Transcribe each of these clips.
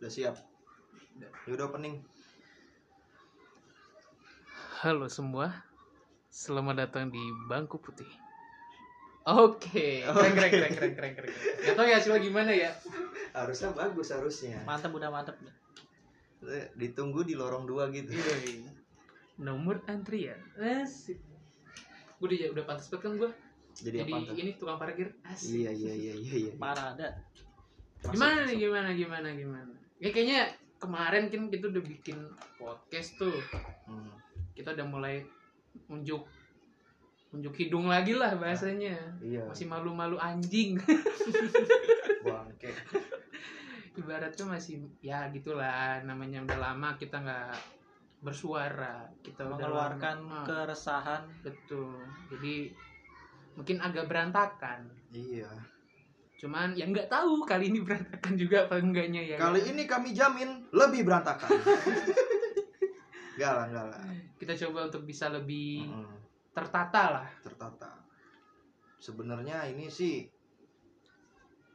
Udah siap. Ya udah opening. Halo semua, selamat datang di Bangku Putih. Oke, keren keren keren keren keren keren. Gak tau ya hasilnya gimana ya. Harusnya bagus harusnya. mantap udah mantap Ditunggu di lorong dua gitu. Nomor antrian, asik. Gue udah udah pantas banget kan gue. Jadi, Jadi apa ini tukang parkir, asik. Iya iya iya iya iya. parah ada Masuk, Gimana masuk. nih gimana gimana gimana? Ya kayaknya kemarin kan kita udah bikin podcast tuh. Hmm. Kita udah mulai unjuk unjuk hidung lagi lah bahasanya. Iya. Masih malu-malu anjing. bangke. ibaratnya masih ya gitulah namanya udah lama kita nggak bersuara kita udah mengeluarkan lama- Ah, keresahan betul jadi mungkin agak berantakan Iya. Cuman ya nggak tahu kali ini berantakan juga apa enggaknya ya Kali ini kami jamin lebih berantakan. Enggak lah. kita coba untuk bisa lebih Mm, tertata lah tertata. Sebenarnya ini sih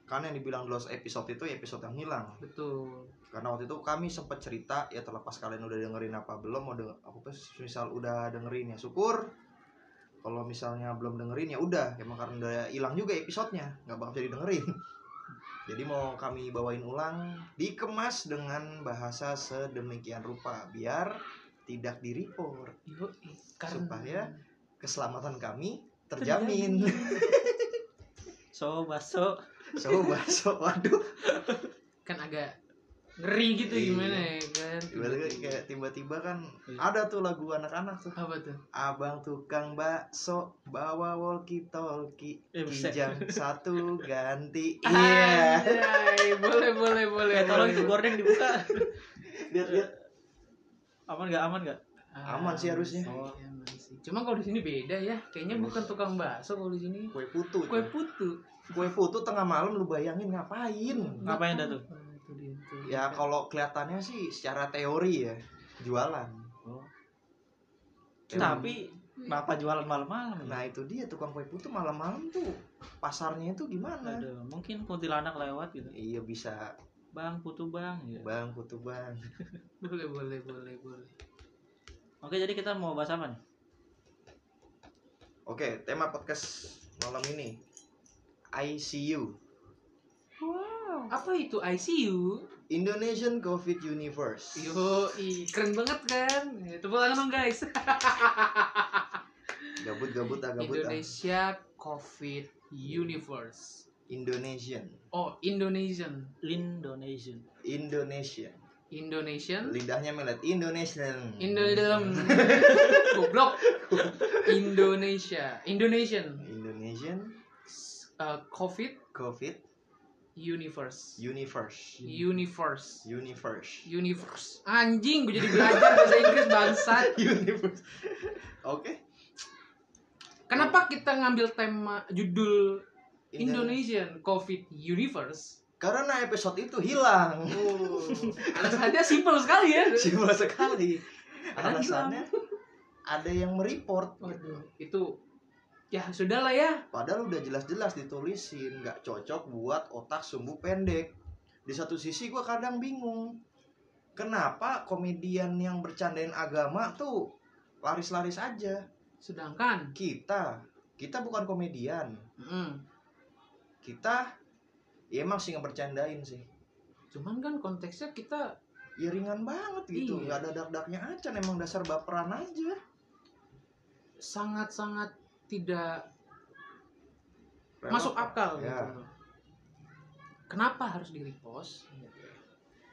kan yang dibilang dulu episode itu episode yang hilang betul karena waktu itu kami sempat cerita ya terlepas kalian udah dengerin apa belum mau denger, apa misal udah dengerin ya syukur kalau misalnya belum dengerin ya udah. Emang karena udah hilang juga episodenya. Nggak bakal jadi dengerin jadi mau kami bawain ulang dikemas dengan bahasa sedemikian rupa biar tidak di report Yo, Supaya keselamatan kami terjamin. so baso so baso waduh. Kan agak ngeri gitu Iya. gimana ya kan? Tiba-tiba kayak tiba-tiba. kan Iya. ada tuh lagu anak-anak tuh. Apa tuh? Abang tukang bakso bawa walkie talkie Eh, kijang satu ganti. Iya. Anjay, boleh boleh boleh ya tolong itu gorden dibuka. Lihat lihat. Aman nggak? Aman nggak? Aman sih harusnya. Oh, aman. Cuma kalau di sini beda ya. Kayaknya bukan tukang bakso kalau di sini. kue putu Kue putu. kue putu tengah malam lu bayangin ngapain? Ngapain dah tuh? Itu dia tuh. ya kalau kelihatannya sih secara teori ya jualan Teori. tapi kenapa jualan malam-malam ya? nah itu dia tukang kue putu malam-malam tuh pasarnya itu gimana Aduh, mungkin kuntilanak lewat gitu iya bisa bang putu bang ya. bang putu bang Boleh boleh boleh boleh. oke jadi kita mau bahas apa nih oke tema podcast malam ini ICU Wow. Apa itu ICU? Indonesian COVID Universe Yo, keren banget kan? Ya, Tepuk tangan dong guys. gabut gabut ah gabut ah Indonesia COVID Universe. Indonesian Oh, Indonesian. Indonesian Indonesian Indonesian. lidahnya melet Indonesian Indo dalam goblok. Indonesia. Indonesian. Indonesian Uh, COVID COVID Universe. Universe Universe. Universe Universe. Anjing, gue jadi belajar bahasa Inggris bangsat. Universe oke Kenapa kita ngambil tema judul Indo- Indonesian COVID Universe? karena episode itu hilang Oh, alasannya simpel sekali ya. simpel sekali alasannya ada yang mereport Waduh, itu ya sudah lah ya. padahal udah jelas-jelas ditulisin nggak cocok buat otak sumbu pendek. Di satu sisi gua kadang bingung kenapa komedian yang bercandain agama tuh laris-laris aja? Sedangkan, kita kita bukan komedian. Mm, kita ya emang sih ngebercandain sih. Cuman kan konteksnya kita ya ringan banget gitu Iya. nggak ada dak-daknya acan emang dasar baperan aja. Sangat-sangat tidak Relevan. masuk akal ya. gitu. Kenapa harus di repost?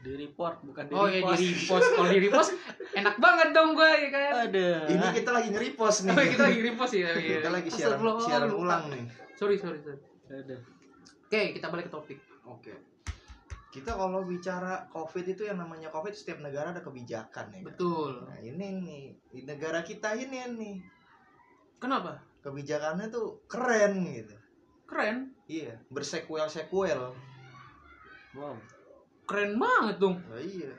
di report bukan di Oh ya di repost. Kalau di repost enak banget dong gue ya kan. ada ini kita lagi nge-repost nih Oh, kita lagi repost ya. iya. kita lagi siaran siaran ulang nih Sorry, sorry, sorry. ada Oke, kita balik ke topik. Oke. Kita kalau bicara COVID itu yang namanya COVID setiap negara ada kebijakan ya. kan? Betul. Nah ini nih di negara kita ini nih Kenapa? Kebijakannya tuh keren gitu. Keren. Iya, bersekuel sekuel. wow Keren banget dong. Oh, iya.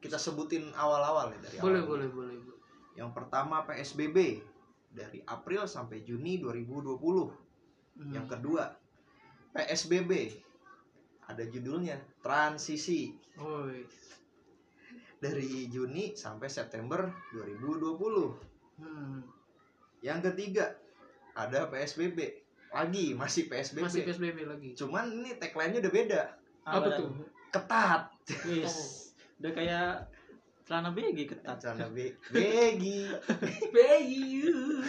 Kita sebutin awal-awal ya dari Boleh, awal. boleh, boleh. boleh. Yang pertama PSBB dari April sampai Juni 2020. Hmm. Yang kedua PSBB ada judulnya transisi dari Juni sampai September 2020 Hmm. yang ketiga ada PSBB lagi masih PSBB Masih PSBB lagi. cuman ini tagline-nya udah beda Apa tuh? ketat Wis. Udah kayak celana BG ketat. celana be begi Bayu.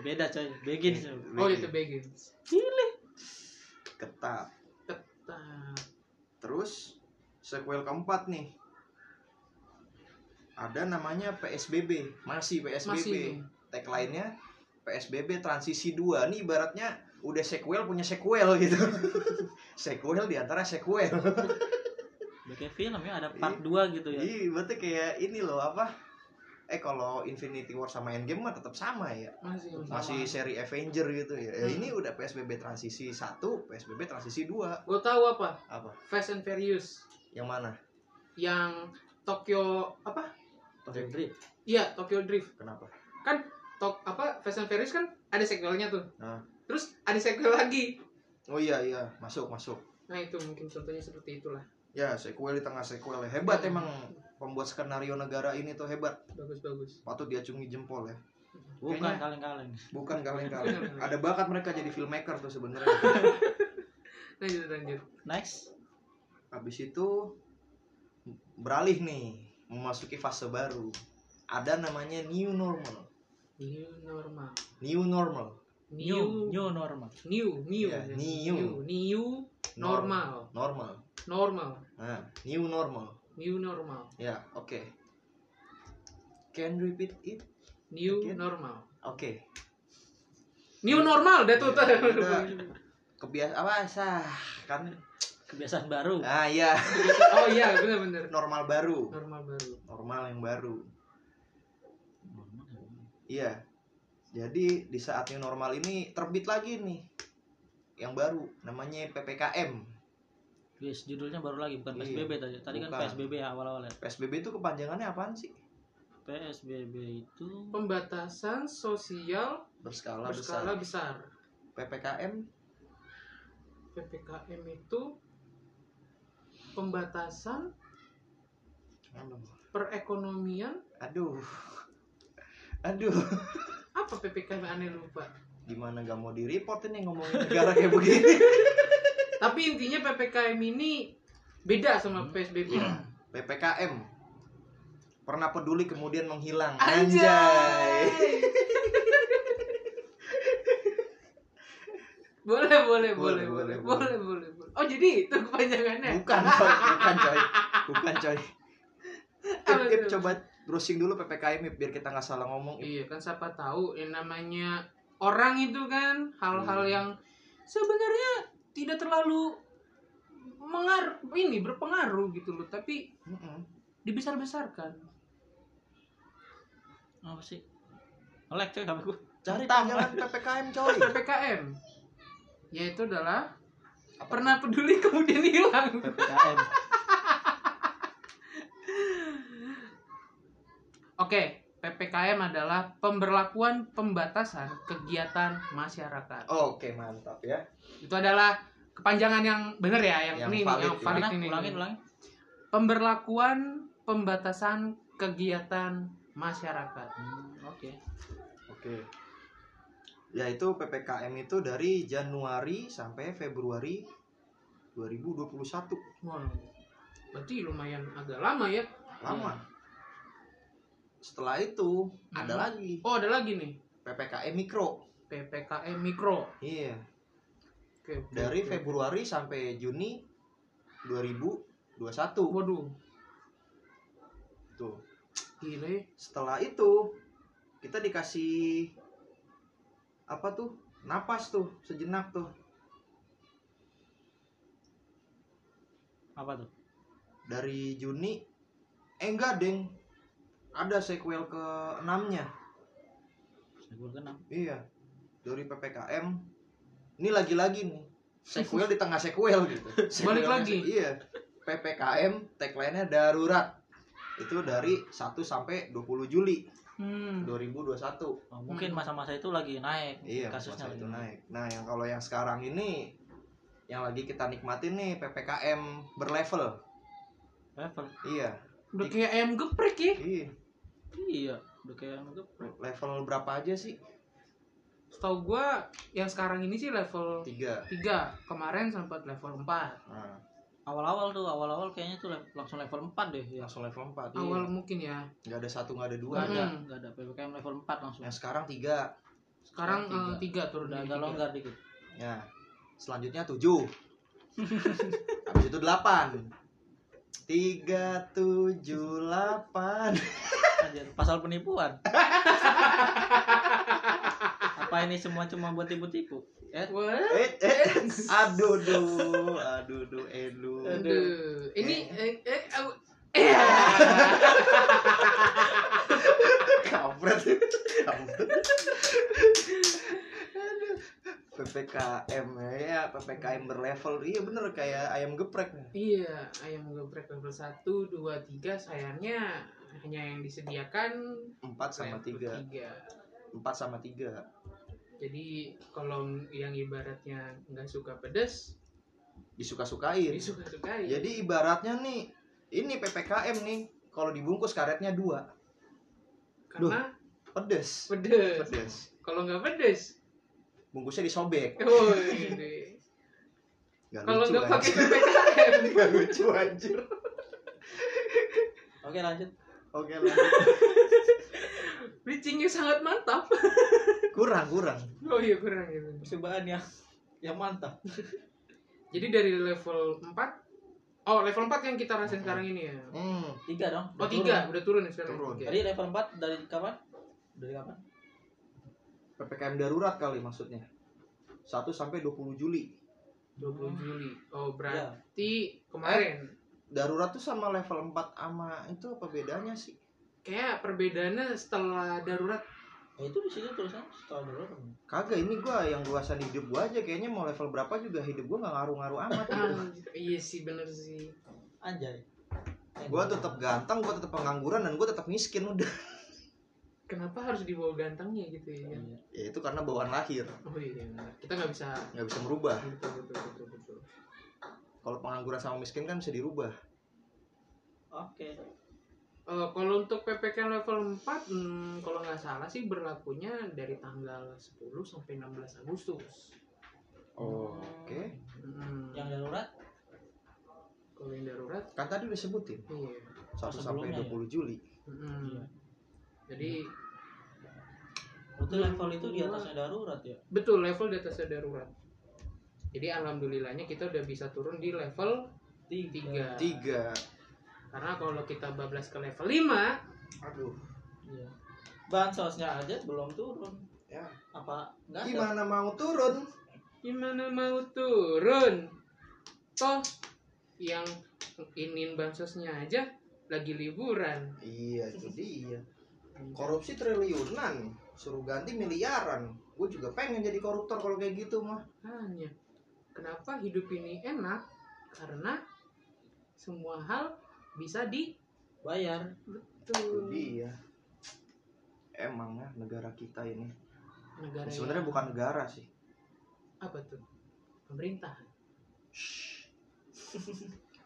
Beda coy. Coy. Oh Begi. itu Begins. ketat Ketat. terus sequel keempat nih ada namanya PSBB masih PSBB Masih nih. tagline-nya PSBB transisi 2 nih ibaratnya udah sequel punya sequel gitu sequel di antara sequel Udah kayak film ya ada part 2 gitu ya. iya berarti kayak ini loh apa eh kalau Infinity War sama Endgame mah tetap sama ya Masih. masih seri Avenger gitu ya, Ya, Hmm. ini udah PSBB transisi 1 PSBB transisi 2 Gue tahu apa? apa Fast and Furious yang mana yang Tokyo apa? Tokyo Drift. Iya, Tokyo Drift. kenapa Tok apa Fast and Furious kan ada sequelnya tuh. Nah. Terus ada sequel lagi. oh iya iya masuk masuk Nah, itu mungkin contohnya seperti itulah. Ya, sequel di tengah sequel. Hebat Hmm. emang pembuat skenario negara ini tuh hebat. Bagus-bagus. Patut diacungi jempol ya. Bukan Kayaknya- kaleng-kaleng. Bukan kaleng-kaleng. Ada bakat mereka jadi filmmaker tuh sebenarnya. Lanjut lanjut. Next. Habis itu beralih nih memasuki fase baru. Ada namanya new normal. New normal. New normal. New, New normal. new new Ya, new new. new normal Normal. normal Nah, new normal. new normal Ya, oke. Can repeat it? new Again? normal Oke. new normal dah tuh Ya, tuh. udah. Kebiasa apa sah kan? Kebiasaan baru. Ah iya, oh iya benar-benar normal baru. normal baru Normal yang baru. Iya. Jadi di saat new normal ini terbit lagi nih yang baru namanya PPKM. Guys, judulnya baru lagi bukan Iya. PSBB tadi. Tadi kan Bukan. PSBB ya awal-awalnya. PSBB itu kepanjangannya apaan sih? PSBB itu pembatasan sosial Berskala, berskala besar. besar PPKM ppkm itu pembatasan Aduh. perekonomian Aduh. Aduh. apa ppkm aneh lupa Gimana gak mau di report ini ngomongin negara kayak begini? tapi intinya ppkm ini beda sama psbb PPKM. Pernah peduli kemudian menghilang. Anjay. boleh, boleh, boleh, Boleh, boleh, boleh, boleh, boleh, boleh. Oh jadi itu kepanjangannya? Bukan coy, bukan coy. Bukan coy. Ip, Ip, coba browsing dulu PPKM biar kita nggak salah ngomong. Iya kan siapa tahu yang namanya orang itu kan hal-hal Hmm. yang sebenarnya tidak terlalu mengar ini berpengaruh gitu loh, tapi Mm-mm. dibesar-besarkan. apa sih? Nge-lag coy HP gue. Cari panjangan PPKM coy. PPKM yaitu adalah pernah peduli kemudian hilang. PPKM. Oke, PPKM adalah pemberlakuan pembatasan kegiatan masyarakat. Oke, mantap ya. Itu adalah kepanjangan yang benar ya, yang, Yang ini valid yang ya. valid Mana? ini. Ulangin, ulangin. Pemberlakuan pembatasan kegiatan masyarakat. Hmm, Oke. Oke. Yaitu PPKM itu dari Januari sampai Februari 2021. Wah, berarti lumayan agak lama ya. Lama. Setelah itu ada Hmm. lagi Oh, ada lagi nih. PPKM mikro. PPKM mikro. Iya. Oke, oke, Dari oke. Februari sampai Juni 2021. Waduh, Tuh. gila ya. Setelah itu kita dikasih apa tuh? Napas tuh, sejenak tuh. Apa tuh? Dari Juni eh enggak, Deng. Ada sequel ke 6-nya. Sebuah keenam. Iya. Dari PPKM. Ini lagi-lagi nih. Sequel di tengah sequel gitu. Balik lagi. Iya. PPKM tagline-nya darurat. Itu dari 1 sampai 20 Juli Hmm. 2021. Oh, mungkin Hmm. masa-masa itu lagi naik Iya, kasusnya. masa itu naik. Nah, yang kalau yang sekarang ini yang lagi kita nikmatin nih PPKM berlevel. level Iya. Udah kayak ayam geprek ya. Iya. Iya udah kayak ngegeprek Level berapa aja sih? Setahu gua yang sekarang ini sih level Tiga. 3. Kemarin sempat level 4. Nah, awal-awal tuh awal-awal kayaknya tuh langsung level 4 deh ya langsung level 4 Awal mungkin ya. Nggak ada satu, nggak ada dua. nggak ada Hmm. nggak ada ppkm level 4 langsung Yang sekarang tiga. Sekarang Sekarang 3 turun udah dari agak tiga. longgar dikit Ya. Selanjutnya tujuh. Habis itu delapan. Tiga, tujuh, delapan. Pasal penipuan apa ini semua cuma buat tipu-tipu eh. Eh, eh, aduh, duh, aduh, duh, elu. Aduh. Ini eh eh au- eh. Kampret. Kampret. PPKM ya, PPKM berlevel. Iya bener kayak ayam geprek. Iya, ayam geprek level 1, 2, 3 sayangnya hanya yang disediakan Empat sama tiga. tiga. Empat sama tiga. Jadi kalau yang ibaratnya nggak suka pedes, Disuka-sukain. disuka-sukai. Jadi ibaratnya nih, ini PPKM nih, kalau dibungkus karetnya dua, Karena pedes. pedes. Pedes. Kalau nggak pedes, Bungkusnya disobek. oh ini. Gak Kalau nggak pakai ppkm, Gak lucu anjir. oke lanjut Oke lanjut. bridgingnya sangat mantap. Kurang, kurang. Oh iya kurang gitu. percobaan yang yang mantap Jadi dari level 4 Oh, level 4 yang kita rasain sekarang ini ya. Hmm. tiga dong Oh, 3, udah turun ya sekarang. Turun. Oke. Tadi level 4 dari kapan? Dari kapan? PPKM darurat kali maksudnya. 1 sampai 20 Juli. 20 Juli. Oh, Ya. berarti kemarin Darurat tuh sama level 4 sama itu apa bedanya sih? kayak perbedaannya setelah darurat. Ya itu di sini tulisannya setelah dulu. Kagak ini gua yang luasan hidup gua aja kayaknya mau level berapa juga hidup gua nggak ngaruh-ngaruh amat gitu. Ah, iya sih bener sih. Anjay. Gua tetap ganteng, gua tetap pengangguran dan gua tetap miskin udah. Kenapa harus dibawa gantengnya gitu ya? Iya. Ya itu karena bawaan lahir, Oh iya, benar. kita nggak bisa. nggak bisa merubah. Betul, betul, betul, betul. Kalau pengangguran sama miskin kan bisa dirubah. Oke. Eh, kalau untuk PPKM level 4, hmm, kalau nggak salah sih berlakunya dari tanggal 10 sampai 16 Agustus. Oke. Hmm, Yang darurat kalau yang darurat, Kan tadi udah sebutin iya. 1 sampai sebelumnya 20 Juli. Hmm. Iya. Jadi itu level itu di atasnya darurat ya. betul level di atasnya darurat. Jadi alhamdulillahnya kita udah bisa turun di level 3. 3. Karena kalau kita bablas ke level 5, Aduh. Iya. Bansosnya aja belum turun. Ya. Apa enggak ada? Gimana mau turun? gimana mau turun? Toh yang inin bansosnya aja lagi liburan. Iya, itu dia. Korupsi triliunan, suruh ganti miliaran. Gue juga pengen jadi koruptor kalau kayak gitu mah. Hanya kenapa hidup ini enak? Karena semua hal bisa di Bayar. Itu betul dia. Emang ya negara kita ini. negara Sebenarnya yang- bukan negara sih. apa tuh pemerintah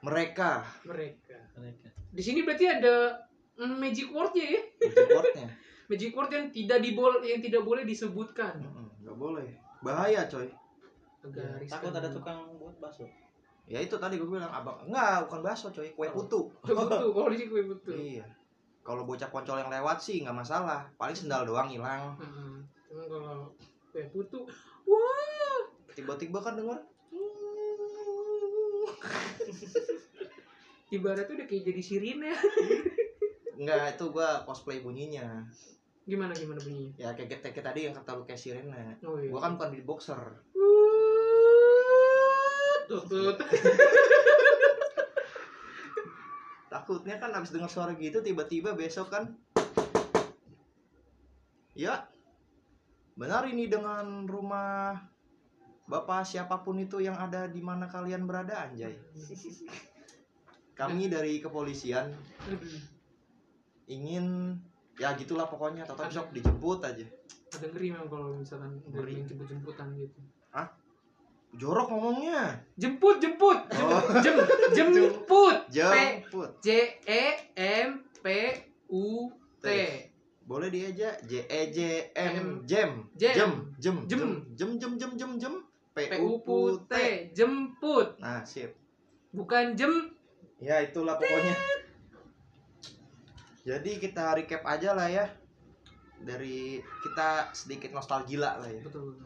Mereka mereka Mereka. di sini berarti ada magic wordnya ya supportnya. magic word yang tidak dibol yang tidak boleh disebutkan Nggak boleh. Bahaya coy. agak Ya, riskan takut ada tukang buat bakso. Ya itu tadi gue bilang abang enggak bukan bakso coy, kue Oh. putu. Kue butuh kalau di sini kue butuh Iya. Kalau bocah koncol yang lewat sih nggak masalah. Paling sendal doang hilang. Heeh. Cuma kalau kue putu wah Tiba-tiba kan denger ibaratnya udah kayak jadi sirine Enggak, itu gua cosplay bunyinya. gimana gimana bunyinya Ya kayak kayak, kayak tadi yang kata lu kayak sirene. oh iya Gua kan bukan di boxer. tutut Takutnya kan abis dengar suara gitu tiba-tiba besok kan Ya Benar ini dengan rumah Bapak siapa pun itu yang ada di mana kalian berada anjay Kami dari kepolisian ingin ya gitulah pokoknya atau besok dijemput aja ada ngeri memang kalau misalkan Ngeri. jemput-jemputan gitu jorok ngomongnya Jemput, jemput. Oh. Jem, jemput. P jemput J E M P U T. boleh dia aja J E J M jem Jem. jem jem Jem. jem jem jem jem P U P T. Jemput. nah sip Bukan jem. ya itulah pokoknya jadi kita recap aja lah ya. Dari kita sedikit nostalgia lah ya. Betul.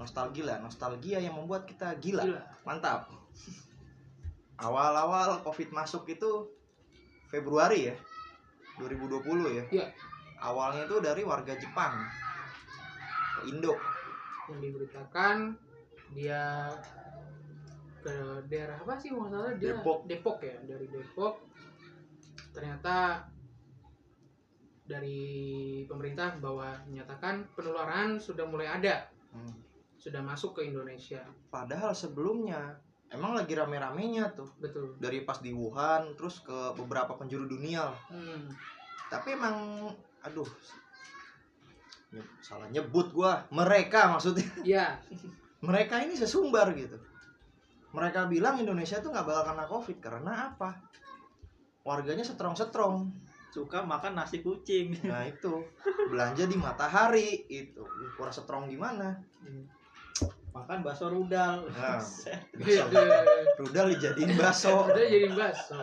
nostalgia nostalgia yang membuat kita gila, Gila. mantap. Awal-awal covid masuk itu Februari ya 2020 ya. Iya. awalnya itu dari warga Jepang. Ke Indo. Yang diberitakan dia ke daerah apa sih? Salah dia Depok. Depok ya dari Depok. Ternyata dari pemerintah bahwa menyatakan penularan sudah mulai ada. Hmm. sudah masuk ke Indonesia. Padahal sebelumnya emang lagi rame-ramenya tuh. Betul. Dari pas di Wuhan terus ke beberapa penjuru dunia. Lah. hmm. tapi emang aduh salah nyebut gua. Mereka maksudnya. Ya mereka ini sesumbar gitu. Mereka bilang Indonesia tuh nggak bakal kena covid karena apa? Warganya setrong setrong Suka makan nasi kucing. nah itu. Belanja di matahari itu. Kurang setrong gimana Makan bakso rudal. Nah. Gitu. rudal dijadiin baso udah jadi bakso.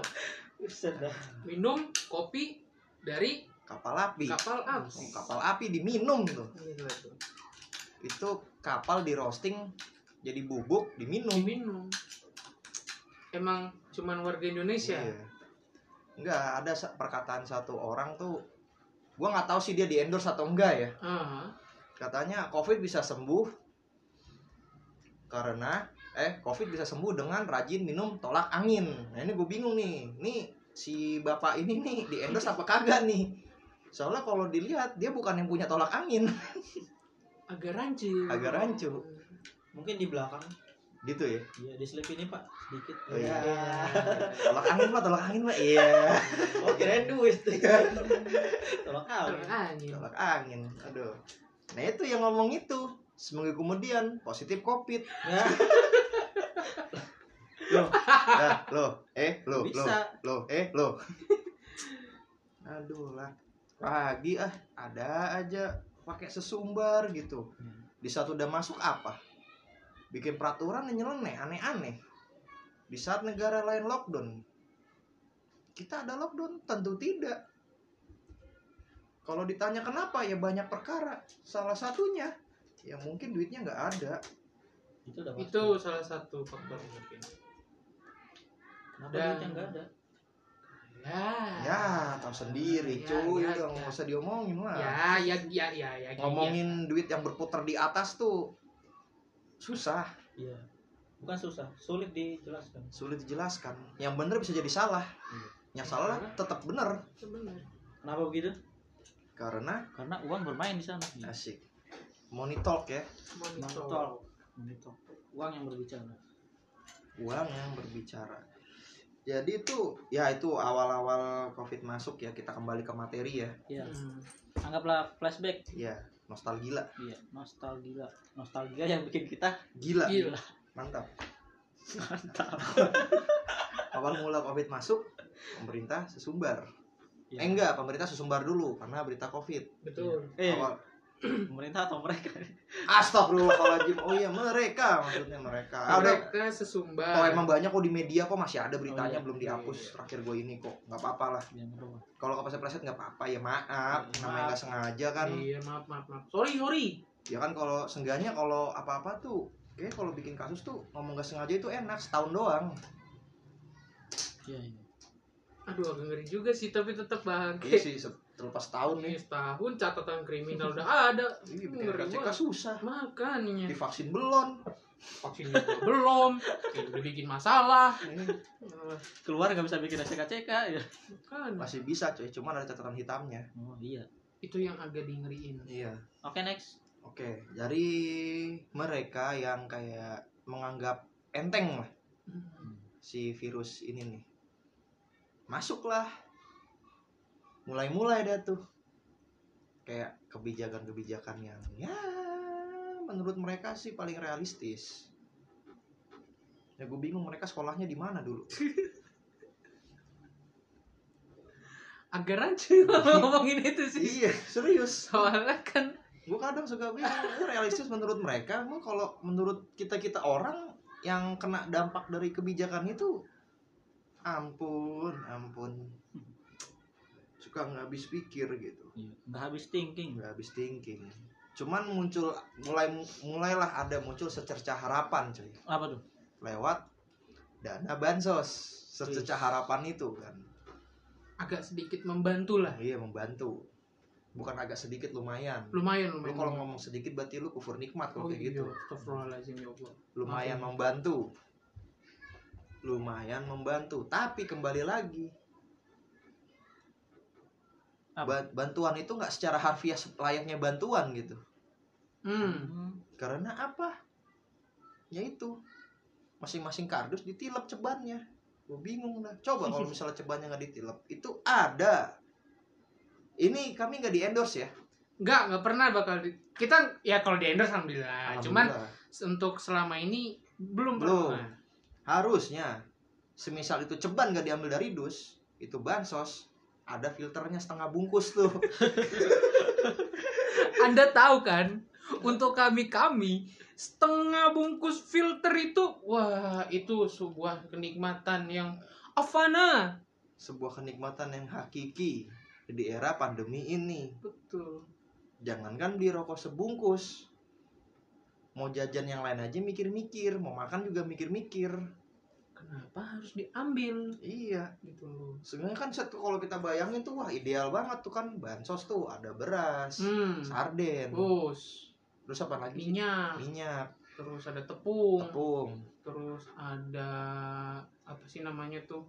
Minum kopi dari kapal api. Kapal Oh, api kapal api diminum tuh. Itu kapal di roasting jadi bubuk diminum. Diminum. Emang cuman warga Indonesia? Iya. Enggak, ada perkataan satu orang tuh gua nggak tahu sih dia di endorse atau enggak ya. Ah, Katanya COVID bisa sembuh karena eh COVID bisa sembuh dengan rajin minum tolak angin. Nah, ini gue bingung nih. Nih si bapak ini nih di endorse apa kagak nih? Soalnya kalau dilihat dia bukan yang punya tolak angin, agak rancu agak rancu. Mungkin di belakang. Gitu ya. Iya, diselipin ini, Pak. Sedikit. Oh, iya. Iya. Tolak angin pak, tolak angin pak. Iya. Oh, kirain duit. Tolong kali. angin Tolak angin. Aduh. Nah itu yang ngomong itu. Seminggu kemudian positif COVID. Ya, Loh, nah, loh, eh, loh, bisa. loh, eh, loh. Aduh lah. Pagi ah, ada aja pakai sesumbar gitu. Di saat udah masuk apa? Bikin peraturan yang nyeleneh, aneh-aneh. Di saat negara lain lockdown. Kita ada lockdown? Tentu tidak. Kalau ditanya kenapa, ya banyak perkara. Salah satunya, ya mungkin duitnya nggak ada. Itu udah itu salah satu faktor mungkin Kenapa Dan- duitnya enggak ada? ya Ya, tahu sendiri, Ya, cuy. ya, Udah ya. nggak usah diomongin lah. ya ya ya ya ya ngomongin duit yang berputar di atas tuh susah Iya. Bukan susah, sulit dijelaskan. sulit dijelaskan yang bener bisa jadi salah Iya. yang salah tetap bener ya, benar Kenapa begitu? karena Karena uang bermain di sana. asik money talk ya monitor Monitor. Monitor. Uang yang berbicara. uang yang berbicara jadi itu ya itu awal-awal covid masuk ya kita kembali ke materi ya Iya. Hmm. Anggaplah flashback. ya nostalgia Iya, nostalgia. Nostalgia yang bikin kita gila Gila. mantap mantap. awal mula covid masuk pemerintah sesumbar Iya. eh enggak pemerintah sesumbar dulu karena berita covid betul Eh, awal pemerintah atau mereka? Astagfirullahaladzim. Oh iya mereka maksudnya mereka. Ah, mereka sesumbar Kalau emang banyak kok di media kok masih ada beritanya Oh, iya. belum dihapus. Iya. Terakhir gue ini kok nggak apa-apa lah. Berubah. Kalau kepleset-pleset nggak apa-apa ya maaf. Iya, Namanya nggak sengaja kan. iya maaf maaf maaf sorry sorry Ya kan kalau sengganya kalau apa-apa tuh kayak kalau bikin kasus tuh ngomong nggak sengaja itu enak setahun doang. Iya, iya. aduh agak ngeri juga sih tapi tetap Iya bangke sih terlepas tahun nih. Ini setahun catatan kriminal udah ada Iya bikin RCK banget. susah. makanya Divaksin belum. vaksin belum udah bikin masalah Ini Keluar nggak bisa bikin SKCK ya. kan masih bisa cuy, cuman ada catatan hitamnya. Oh iya. itu yang agak di ngeriin Iya. Oke next. Oke, dari mereka yang kayak menganggap enteng lah Hmm. si virus ini nih masuklah mulai-mulai dah tuh. Kayak kebijakan-kebijakan yang ya menurut mereka sih paling realistis. Ya gue bingung mereka sekolahnya di mana dulu. Agak rancu kalau ngomongin itu sih. Iya serius. Soalnya kan gue kadang suka bingung ini realistis menurut mereka emang kalau menurut kita kita orang yang kena dampak dari kebijakan itu ampun ampun suka nggak habis pikir gitu. Iya, nggak habis thinking. Nggak habis thinking. Cuman muncul mulai mulailah ada muncul secercah harapan cuy. Apa tuh? Lewat dana bansos. Secercah harapan itu kan. Agak sedikit membantu lah. Iya membantu. Bukan agak sedikit lumayan. Lumayan lu lumayan. kalau ngomong sedikit berarti lu kufur nikmat kalau oh, kayak gitu. iya. Ya Allah. lumayan membantu. Lumayan membantu. Tapi kembali lagi Apa? bantuan itu nggak secara harfiah layaknya bantuan gitu hmm. Karena apa ya itu masing-masing kardus ditilep cebannya gue bingung dah coba kalau misalnya cebannya nggak ditilep itu ada ini kami nggak di endorse ya Enggak, enggak pernah bakal di... kita ya kalau di endorse alhamdulillah. Cuman Alhamdulillah. untuk selama ini belum Belum. pernah. harusnya semisal itu ceban nggak diambil dari dus itu bansos ada filternya setengah bungkus tuh. Anda tahu kan, untuk kami-kami setengah bungkus filter itu wah, itu sebuah kenikmatan yang afana. sebuah kenikmatan yang hakiki di era pandemi ini. Betul. jangankan beli rokok sebungkus. Mau jajan yang lain aja mikir-mikir mau makan juga mikir-mikir Kenapa harus diambil iya gitu loh. sebenarnya kan set kalau kita bayangin tuh wah ideal banget tuh kan bansos tuh ada beras Hmm. sarden Terus terus apa lagi minyak, minyak terus ada tepung, tepung terus ada apa sih namanya tuh?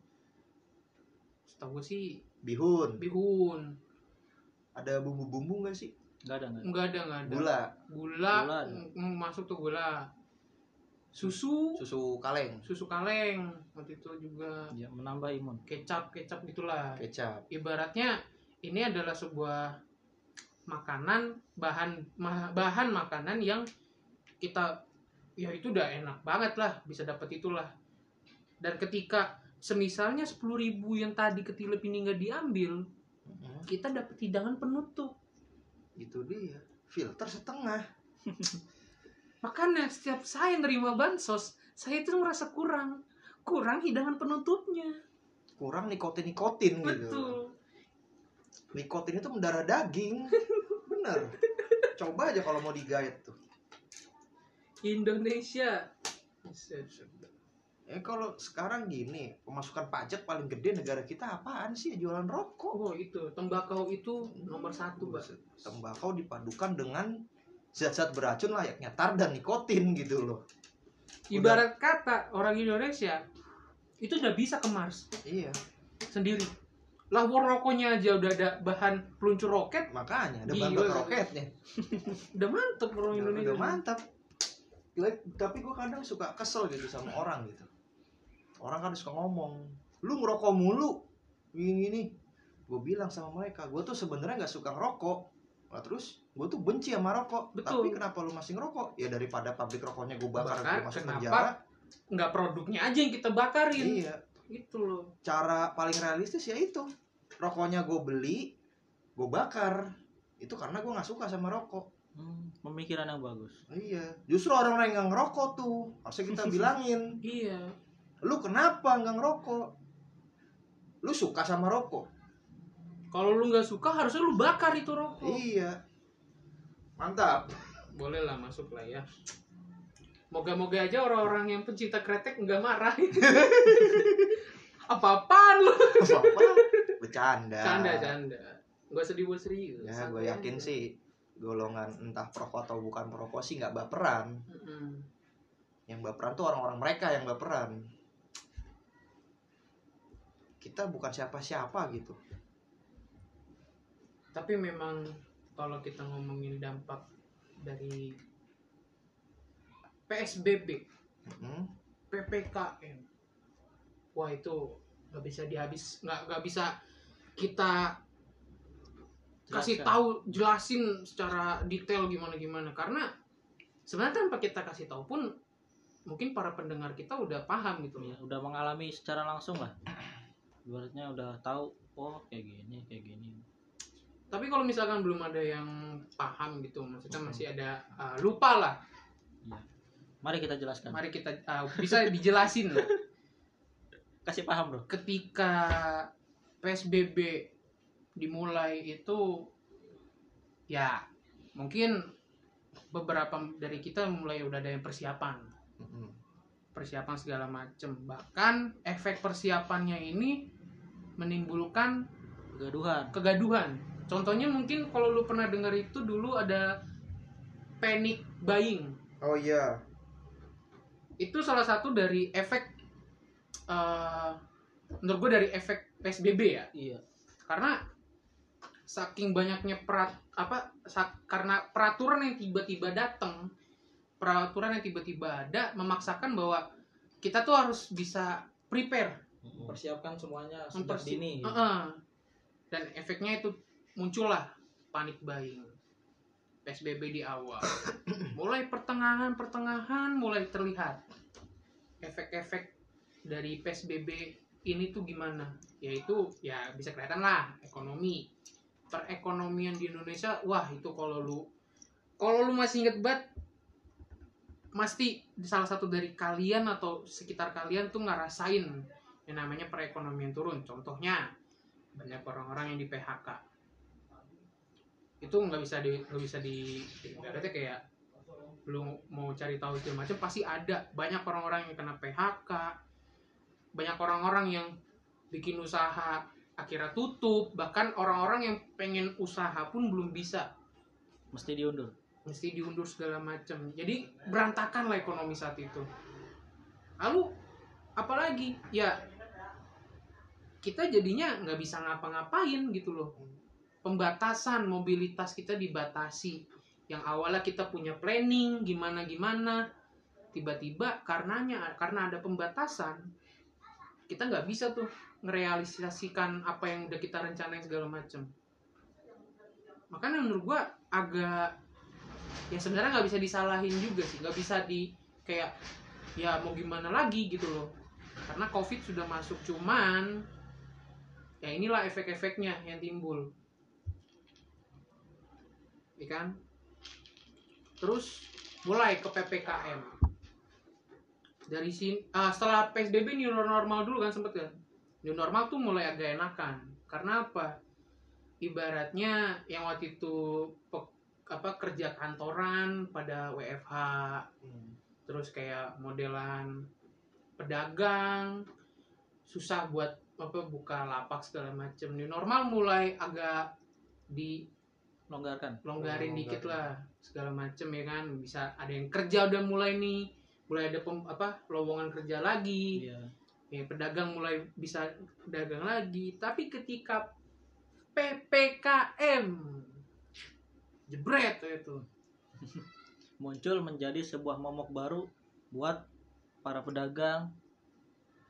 Setahu gue sih bihun bihun. ada bumbu-bumbu nggak sih nggak ada nggak ada. Enggak ada, enggak ada. gula Gula, Gula ada. masuk tuh gula. Susu, susu kaleng. Susu kaleng waktu itu juga. Ya, menambah imun. Kecap kecap gitulah. Kecap. Ibaratnya ini adalah sebuah makanan bahan ma- bahan makanan yang kita ya itu udah enak banget lah bisa dapat itulah. Dan ketika semisalnya 10.000 ribu yang tadi ketilep ini nggak diambil Mm, kita dapat hidangan penutup. Itu dia filter setengah makanya setiap saya nerima bansos saya itu merasa kurang. Kurang hidangan penutupnya. Kurang nikotin nikotin gitu. Betul. Nikotin itu mendarah daging. Bener. Coba aja kalau mau digayat tuh. Indonesia. Eh kalau sekarang gini pemasukan pajak paling gede negara kita apaan sih? Jualan rokok. Oh itu. Tembakau itu nomor satu mbak. Tembakau dipadukan dengan zat-zat beracun layaknya tar dan nikotin gitu loh. Ibarat kata orang Indonesia itu udah bisa ke Mars iya. sendiri. Lah war rokoknya aja udah ada bahan peluncur roket, makanya ada bahan roketnya. Udah mantep orang udah, Indonesia. udah mantap Gila, tapi gue kadang suka kesel gitu sama orang gitu. Orang kan suka ngomong lu ngerokok mulu gini gini. Gue bilang sama mereka gue tuh sebenarnya nggak suka ngerokok. Lah terus gue tuh benci sama rokok. Betul. tapi kenapa lu masih ngerokok? Ya daripada pabrik rokoknya gue bakar, Bakar, gue masuk kenapa? penjara. Nggak produknya aja yang kita bakarin. iya. Gitu loh. cara paling realistis ya itu. Rokoknya gue beli gue bakar. Itu karena gue nggak suka sama rokok. Hmm, pemikiran yang bagus. Iya. Justru orang-orang yang nggak ngerokok tuh. Harusnya kita bilangin. Iya. lu kenapa nggak ngerokok? Lu suka sama rokok? Kalau lu nggak suka harusnya lu bakar itu rokok. iya mantap Boleh lah masuk lah ya. Moga-moga aja orang-orang yang pencinta kretek nggak marah. Apa-apaan lu? apa bercanda Canda, canda. Gak usah dibuat serius. ya gue yakin aja. sih golongan entah perokok atau bukan perokok sih nggak baperan Mm-mm. yang baperan tuh orang-orang mereka yang baperan kita bukan siapa-siapa gitu Tapi memang kalau kita ngomongin dampak dari PSBB, Mm, PPKM, wah itu nggak bisa dihabis, nggak nggak bisa kita kasih tahu jelasin secara detail gimana gimana karena sebenarnya tanpa kita kasih tahu pun mungkin para pendengar kita udah paham gitu Ya, udah mengalami secara langsung lah. Ibaratnya udah tahu oh kayak gini kayak gini tapi kalau misalkan belum ada yang paham gitu maksudnya Hmm. masih ada uh, lupa lah. Mari kita jelaskan. Mari kita uh, bisa dijelasin lah. Kasih paham bro. Ketika PSBB dimulai itu ya mungkin beberapa dari kita mulai udah ada yang persiapan. Mm-mm. persiapan segala macem. Bahkan efek persiapannya ini menimbulkan kegaduhan. kegaduhan contohnya mungkin kalau lu pernah dengar itu dulu ada panic buying. Oh iya. Itu salah satu dari efek eh menurut gue dari efek PSBB ya. Iya. Karena saking banyaknya perat apa sa- karena peraturan yang tiba-tiba datang peraturan yang tiba-tiba ada memaksakan bahwa kita tuh harus bisa prepare. Persiapkan semuanya sejak mempersi- dini. Heeh. dan efeknya itu muncullah panik buying. PSBB di awal. Mulai pertengahan pertengahan mulai terlihat efek-efek dari PSBB ini tuh gimana? Yaitu ya bisa kelihatan lah ekonomi. Perekonomian di Indonesia wah itu kalau lu kalau lu masih inget banget pasti salah satu dari kalian atau sekitar kalian tuh ngerasain yang namanya perekonomian turun. Contohnya banyak orang-orang yang di PHK itu nggak bisa di nggak bisa di ibaratnya kayak lu mau cari tahu segala macam pasti ada. Banyak orang-orang yang kena PHK banyak orang-orang yang bikin usaha akhirnya tutup. Bahkan orang-orang yang pengen usaha pun belum bisa. Mesti diundur. Mesti diundur segala macam. Jadi berantakan lah ekonomi saat itu. Lalu apalagi? Ya kita jadinya nggak bisa ngapa-ngapain gitu loh pembatasan mobilitas kita dibatasi. Yang awalnya kita punya planning gimana gimana tiba-tiba karenanya karena ada pembatasan kita nggak bisa tuh ngerealisasikan apa yang udah kita rencanain segala macam makanya menurut gua agak ya sebenarnya nggak bisa disalahin juga sih. Nggak bisa di kayak ya mau gimana lagi gitu loh. Karena covid sudah masuk cuman ya inilah efek-efeknya yang timbul ya kan? Terus mulai ke ppkm dari sini ah, setelah psbb new normal dulu kan sempet kan? New normal tuh mulai agak enakan. Karena apa? Ibaratnya yang waktu itu pe- apa kerja kantoran pada WFH Hmm. terus kayak modelan pedagang susah buat apa buka lapak segala macem. New normal mulai agak dilonggarin longgarkan. Dikit Longgarin. lah segala macem ya kan? Bisa ada yang kerja udah mulai nih mulai ada pem, apa lowongan kerja lagi. Iya. Ya pedagang mulai bisa dagang lagi. Tapi ketika ppkm jebret itu muncul menjadi sebuah momok baru buat para pedagang.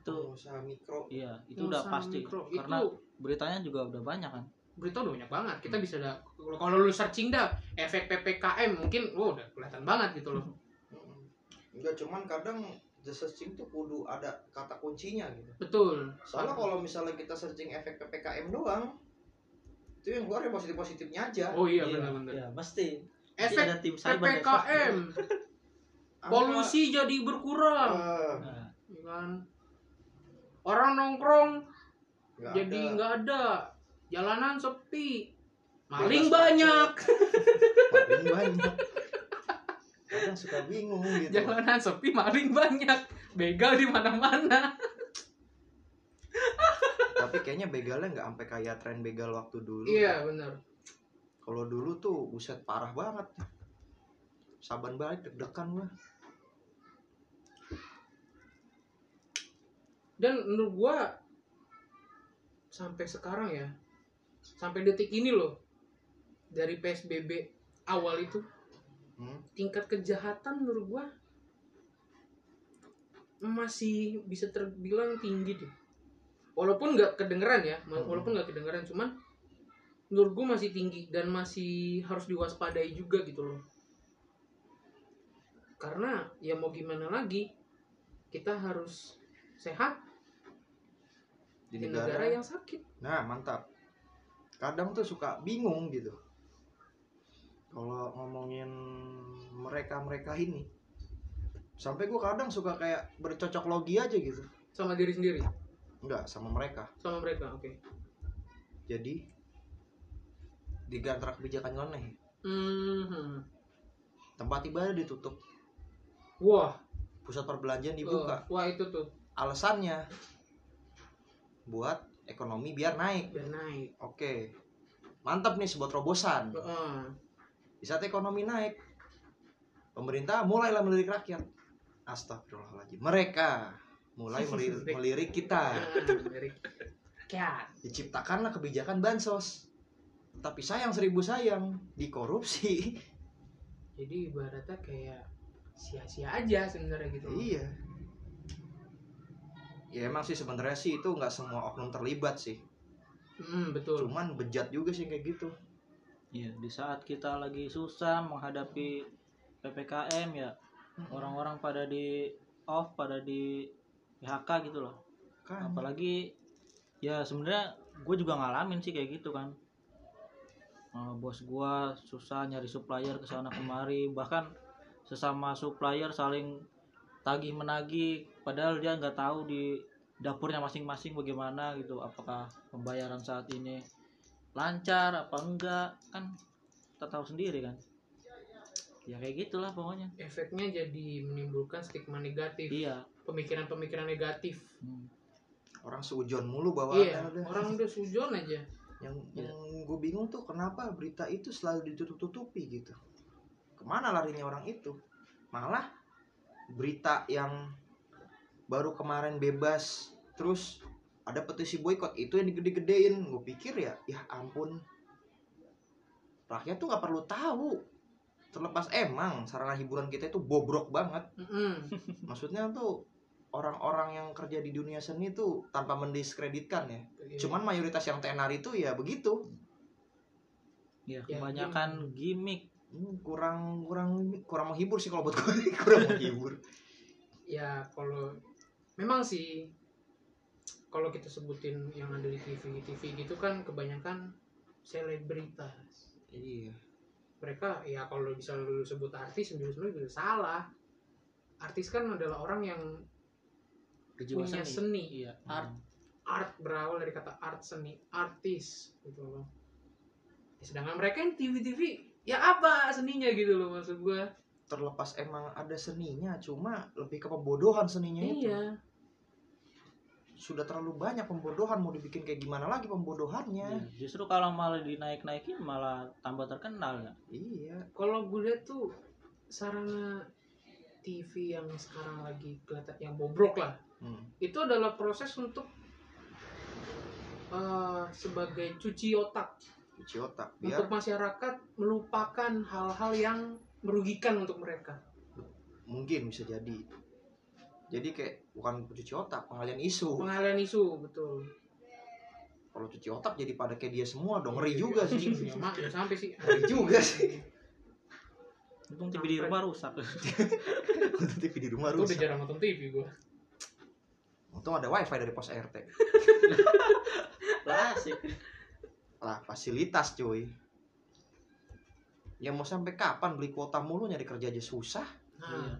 Itu usaha mikro. Iya itu udah Usaha pasti. mikro. karena itu beritanya juga udah banyak kan berita udah banyak banget kita bisa dah kalau lu searching dah efek ppkm mungkin oh udah kelihatan banget gitu loh. Mm-mm. enggak cuman kadang the searching tuh kudu ada kata kuncinya gitu. Betul. Soalnya kalau misalnya kita searching efek ppkm doang itu yang keluar ya positif positifnya aja. Oh iya benar-benar. iya pasti Pasti efek ada tim ppkm polusi jadi berkurang. Nah, ya kan? Orang nongkrong nggak jadi ada. nggak ada jalanan sepi. Maling Bebas banyak. Maling banyak. Kadang suka bingung gitu. Jalanan sepi maling banyak. Begal di mana-mana. Tapi kayaknya begalnya nggak sampai kayak tren begal waktu dulu. Iya benar. Kalau dulu tuh buset parah banget. Saban balik deg-degan gua. Dan menurut gua sampai sekarang ya sampai detik ini loh dari PSBB awal itu Hmm? tingkat kejahatan menurut gua masih bisa terbilang tinggi deh walaupun nggak kedengeran ya Hmm. walaupun nggak kedengeran cuman menurut gua masih tinggi dan masih harus diwaspadai juga gitu loh karena ya mau gimana lagi kita harus sehat di di negara, negara yang sakit nah mantap kadang tuh suka bingung gitu. Kalau ngomongin mereka mereka ini sampai gue kadang suka kayak bercocok logi aja gitu. Sama diri sendiri? Enggak sama mereka. Sama mereka oke. Jadi di antara kebijakan nyeleneh Mhm. tempat ibadah ditutup. Wah. Pusat perbelanjaan dibuka. Oh, wah itu tuh. Alasannya buat ekonomi biar naik. Biar naik. Oke. Mantap nih sebuah terobosan. Heeh. di saat ekonomi naik pemerintah mulailah melirik rakyat. Astagfirullahaladzim. Mereka mulai melirik, melirik kita. Diciptakanlah kebijakan bansos. Tapi sayang seribu sayang dikorupsi. Jadi ibaratnya kayak sia-sia aja sebenarnya gitu. Iya ya emang sih sebenarnya sih itu nggak semua oknum terlibat sih. Mm, betul. Cuman bejat juga sih kayak gitu. Iya, di saat kita lagi susah menghadapi PPKM ya, orang-orang pada di off, pada di PHK gitu loh. kan. Apalagi ya sebenarnya gue juga ngalamin sih kayak gitu kan. Eh, bos gua susah nyari supplier ke sana kemari, bahkan sesama supplier saling tagih menagih padahal dia nggak tahu di dapurnya masing-masing bagaimana gitu apakah pembayaran saat ini lancar apa enggak kan kita tahu sendiri kan. Ya kayak gitulah pokoknya. Efeknya jadi menimbulkan stigma negatif iya. pemikiran-pemikiran negatif. Hmm. orang seujon mulu bahwa iya ada- orang udah sujon aja. Yang Iya. yang gue bingung tuh kenapa berita itu selalu ditutup-tutupi gitu. Ke mana larinya orang itu? Malah berita yang baru kemarin bebas. Terus ada petisi boykot itu yang digede-gedein. Gue pikir ya ya ampun. Rakyat tuh nggak perlu tahu. Terlepas emang sarana hiburan kita itu bobrok banget. Mm-mm. maksudnya tuh orang-orang yang kerja di dunia seni tuh tanpa mendiskreditkan ya. Iya. cuman mayoritas yang tenar itu ya begitu. Ya Ya, kebanyakan gimmick. Hmm, kurang kurang kurang menghibur sih kalau buat gue kurang menghibur. Ya kalau memang sih kalau kita sebutin yang ada di TV TV gitu kan kebanyakan selebritas. Iya. Mereka ya kalau bisa lu sebut artis sebenarnya juga salah. Artis kan adalah orang yang berjiwa punya seni. seni, iya. Art. Art berawal dari kata art seni artis gitu loh. Ya, sedangkan mereka yang TV TV ya apa seninya gitu loh maksud gua. Terlepas emang ada seninya cuma lebih ke pembodohan seninya itu. Iya sudah terlalu banyak pembodohan mau dibikin kayak gimana lagi pembodohannya? Iya, justru kalau malah dinaik-naikin malah tambah terkenal ya? Iya. Kalau gue lihat tuh sarana TV yang sekarang lagi kelihatan yang bobrok lah Hmm. itu adalah proses untuk eh, sebagai cuci otak. Cuci otak biar untuk masyarakat melupakan hal-hal yang merugikan untuk mereka. Mungkin bisa jadi jadi kayak bukan cuci otak pengalian isu. Pengalian isu betul. Kalau cuci otak jadi pada kayak dia semua dong ngeri juga sih. Ya, mak, ya sampai sih. Ngeri juga sih. Untung TV di rumah rusak. Untuk TV di rumah Itu udah rusak. jarang nonton TV gue untung ada wifi dari pos RT klasik lah fasilitas cuy. Ya mau sampai kapan beli kuota mulu nyari kerja aja susah? Nah Iya.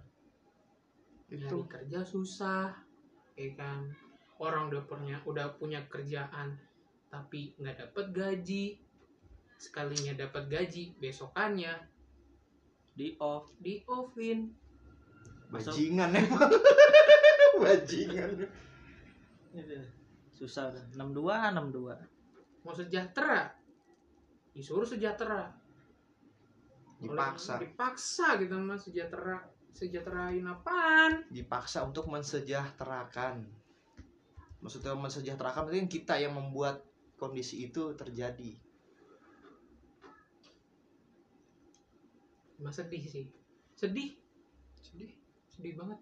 Itu. Nyari kerja susah ya kan? Orang udah punya udah punya kerjaan tapi nggak dapet gaji. Sekalinya dapat gaji besokannya di off. di offin. Bajingan emang. Bajingan. Susah dah. 62 62 mau sejahtera? Disuruh sejahtera. Oleh- dipaksa. dipaksa gitu mas sejahtera sejahterain apaan? Dipaksa untuk mensejahterakan. Maksudnya mensejahterakan kan kita yang membuat kondisi itu terjadi. Mas sedih sih. Sedih? Sedih. Sedih banget.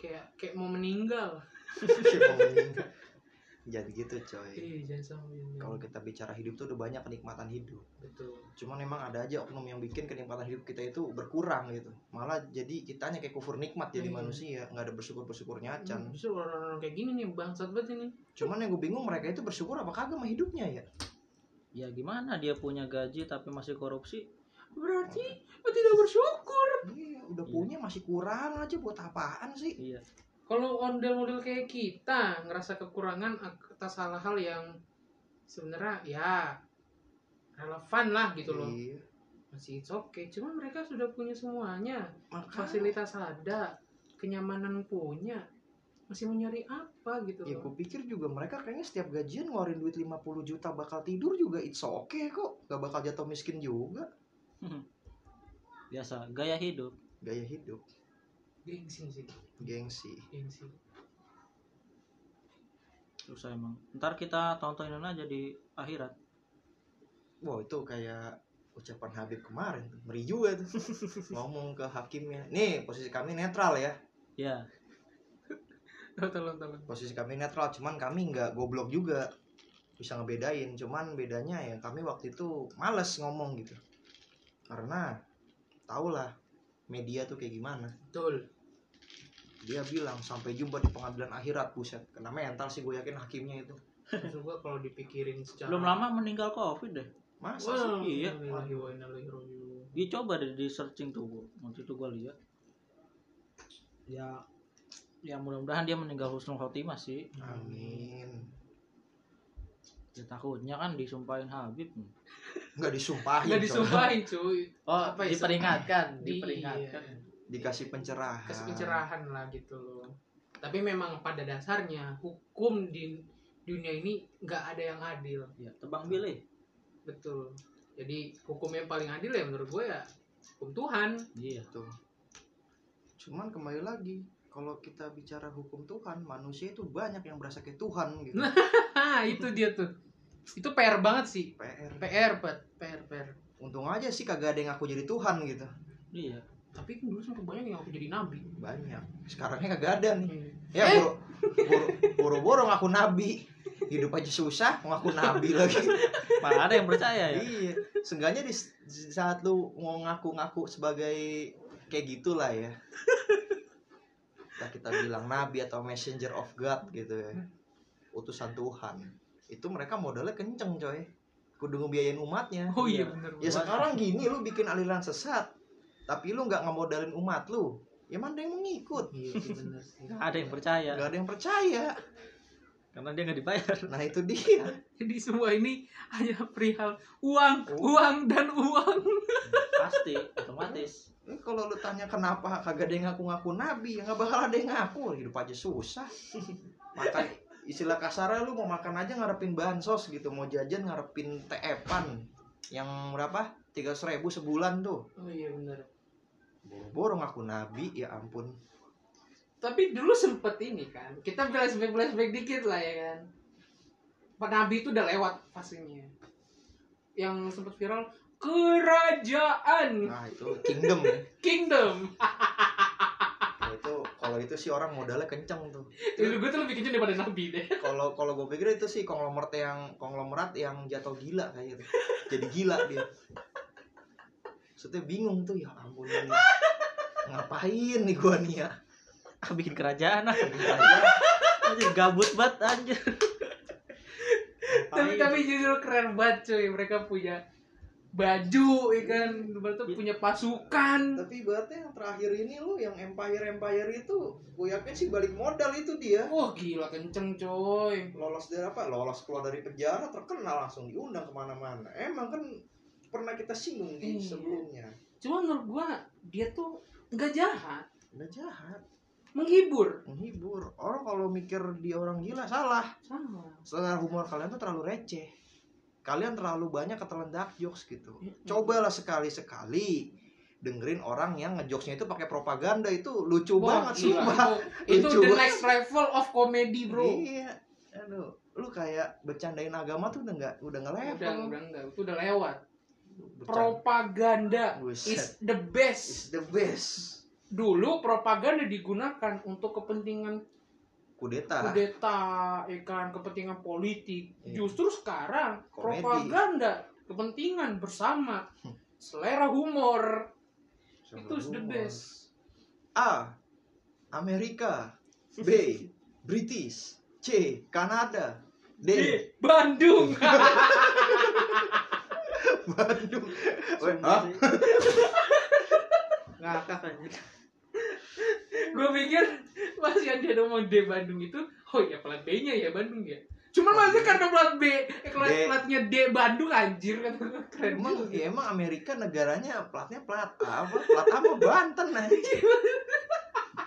Kayak kayak mau meninggal. Kayak mau meninggal. Jadi gitu coy. Jangan sampai kalau kita bicara hidup tuh udah banyak kenikmatan hidup. Betul. Cuman memang ada aja oknum yang bikin kenikmatan hidup kita itu berkurang gitu. Malah jadi kitanya kayak kufur nikmat jadi Iya. manusia. Nggak ada bersyukur bersyukurnya Hmm, acan justru orang-orang kayak gini nih bangsat banget ini. Cuman yang gue bingung mereka itu bersyukur apa kagak sama hidupnya ya? Ya gimana dia punya gaji tapi masih korupsi? Berarti tidak bersyukur. Iya udah Iya. punya masih kurang aja. Buat apaan sih? Iya kalau model-model kayak kita ngerasa kekurangan atas hal-hal yang sebenarnya ya relevan lah gitu loh. Iya. Masih it's okay. Cuman mereka sudah punya semuanya. Makanya- fasilitas ada kenyamanan punya. Masih mau nyari apa gitu Ya loh. gue pikir juga mereka kayaknya setiap gajian ngeluarin duit 50 juta bakal tidur juga. It's okay kok. Gak bakal jatuh miskin juga. Biasa gaya hidup. Gaya hidup gengsi sih. Gengsi. Gengsi. Susah emang. Ntar kita tontonin aja di akhirat. Wow itu kayak ucapan Habib kemarin tuh. Ngeri juga tuh. Ngomong ke hakimnya. Nih posisi kami netral ya. Ya tolong tolong Posisi kami netral Cuman kami nggak goblok juga. Bisa ngebedain Cuman bedanya ya kami waktu itu males ngomong gitu. Karena tau lah media tuh kayak gimana? Betul. Dia bilang sampai jumpa di pengadilan akhirat. Buset kena mental sih gue yakin hakimnya itu. Maksud gua kalau dipikirin secara belum lama meninggal covid deh. Masa Wah, sih? Iya. dia coba deh di searching tuh gua. waktu itu gua lihat. Ya ya mudah-mudahan dia meninggal husnul khotimah sih. Amin. Ya takutnya kan disumpahin Habib nggak disumpahin nggak coy. disumpahin cuy. Oh Apa ya, diperingatkan Di- diperingatkan. Dikasih pencerahan. Kasih pencerahan lah gitu loh. Tapi memang pada dasarnya hukum di dunia ini nggak ada yang adil. Ya tebang pilih betul. Jadi hukum yang paling adil ya menurut gue ya hukum Tuhan. Iya. Tuh cuman kembali lagi kalau kita bicara hukum Tuhan manusia itu banyak yang berasa kayak Tuhan gitu. Itu dia tuh itu PR banget sih. PR PR bet PR PR untung aja sih kagak ada yang aku jadi Tuhan gitu. Iya. Tapi kan dulu sempat banyak yang aku jadi nabi. Banyak. Sekarangnya kagak ada nih. Hmm. ya Eh. boro- boro- boro-boro ngaku nabi. Hidup aja susah ngaku nabi lagi. Malah ada yang percaya ya? Iya. Seenggaknya di, di saat lu mau ngaku-ngaku sebagai kayak gitulah ya. Kita kita bilang nabi atau messenger of God gitu ya. Utusan Tuhan itu mereka modalnya kenceng coy. Kudu ngebiayain umatnya. Oh iya Iya. bener ya sekarang gini lu bikin aliran sesat tapi lu nggak ngemodalin umat lu ya mana yang mau ngikut? Iya sih bener. Sih Nggak ada yang percaya. Nggak ada yang percaya. Karena dia nggak dibayar. Nah itu dia. Jadi semua ini hanya perihal uang Oh. uang dan uang. Pasti otomatis. Ini kalau lu tanya kenapa kagak ada yang ngaku-ngaku nabi, ya nggak bakal ada yang ngaku. Hidup aja susah. Makan istilah kasarnya lu mau makan aja ngarepin bansos gitu, mau jajan ngarepin teepan yang berapa? Tiga ribu sebulan tuh. oh iya bener Boro-boro ngaku nabi, ya ampun. tapi dulu sempet ini kan kita flashback flashback dikit lah ya kan Pak Nabi itu udah lewat fasenya yang sempet viral kerajaan Nah itu kingdom ya. kingdom kalau itu sih orang modalnya kenceng tuh. itu gue tuh lebih kecil daripada Nabi deh Kalau kalau gue pikir itu sih konglomerat yang konglomerat yang jatuh gila kayak gitu. Jadi gila dia. Maksudnya bingung tuh ya ampun ini. Ngapain nih gua nih ya? Ah, bikin kerajaan ah Bikin anjir gabut banget anjir tapi tapi jujur keren banget cuy mereka punya baju ya kan berarti punya pasukan Tapi berarti yang terakhir ini lu yang empire empire itu, gue yakin sih balik modal itu dia. wah gila kenceng coy Lolos dari apa? Lolos keluar dari penjara, terkenal langsung diundang ke mana-mana. Emang kan pernah kita singgung di Iya. sebelumnya. cuma menurut gua dia tuh nggak jahat Udah jahat, menghibur menghibur. Orang kalau mikir dia orang gila salah. sama Selera humor kalian tuh terlalu receh. Kalian terlalu banyak ketelan dark jokes gitu. Mm-mm. Cobalah sekali-sekali dengerin orang yang ngejokesnya itu pakai propaganda itu lucu Wah, banget sumpah. itu, itu the next level of comedy bro Iya. Aduh, lu kayak bercandain agama tuh udah nggak udah nggak level. udah udah enggak itu udah lewat Bercanda propaganda Buset. is the best is the best. dulu propaganda digunakan untuk kepentingan kudeta kudeta ikan kepentingan politik. Iya. justru sekarang Komedi. propaganda kepentingan bersama selera humor. Itu the best. A Amerika. B British. C Kanada. D di Bandung. Bandung. Hah? ngakak aja gue pikir masih ada ngomong D Bandung itu oh ya plat B nya ya Bandung ya cuman maksudnya karena plat B eh, D. platnya D Bandung anjir kan keren Emang, juga. ya emang Amerika negaranya platnya plat apa? Plat apa Banten aja.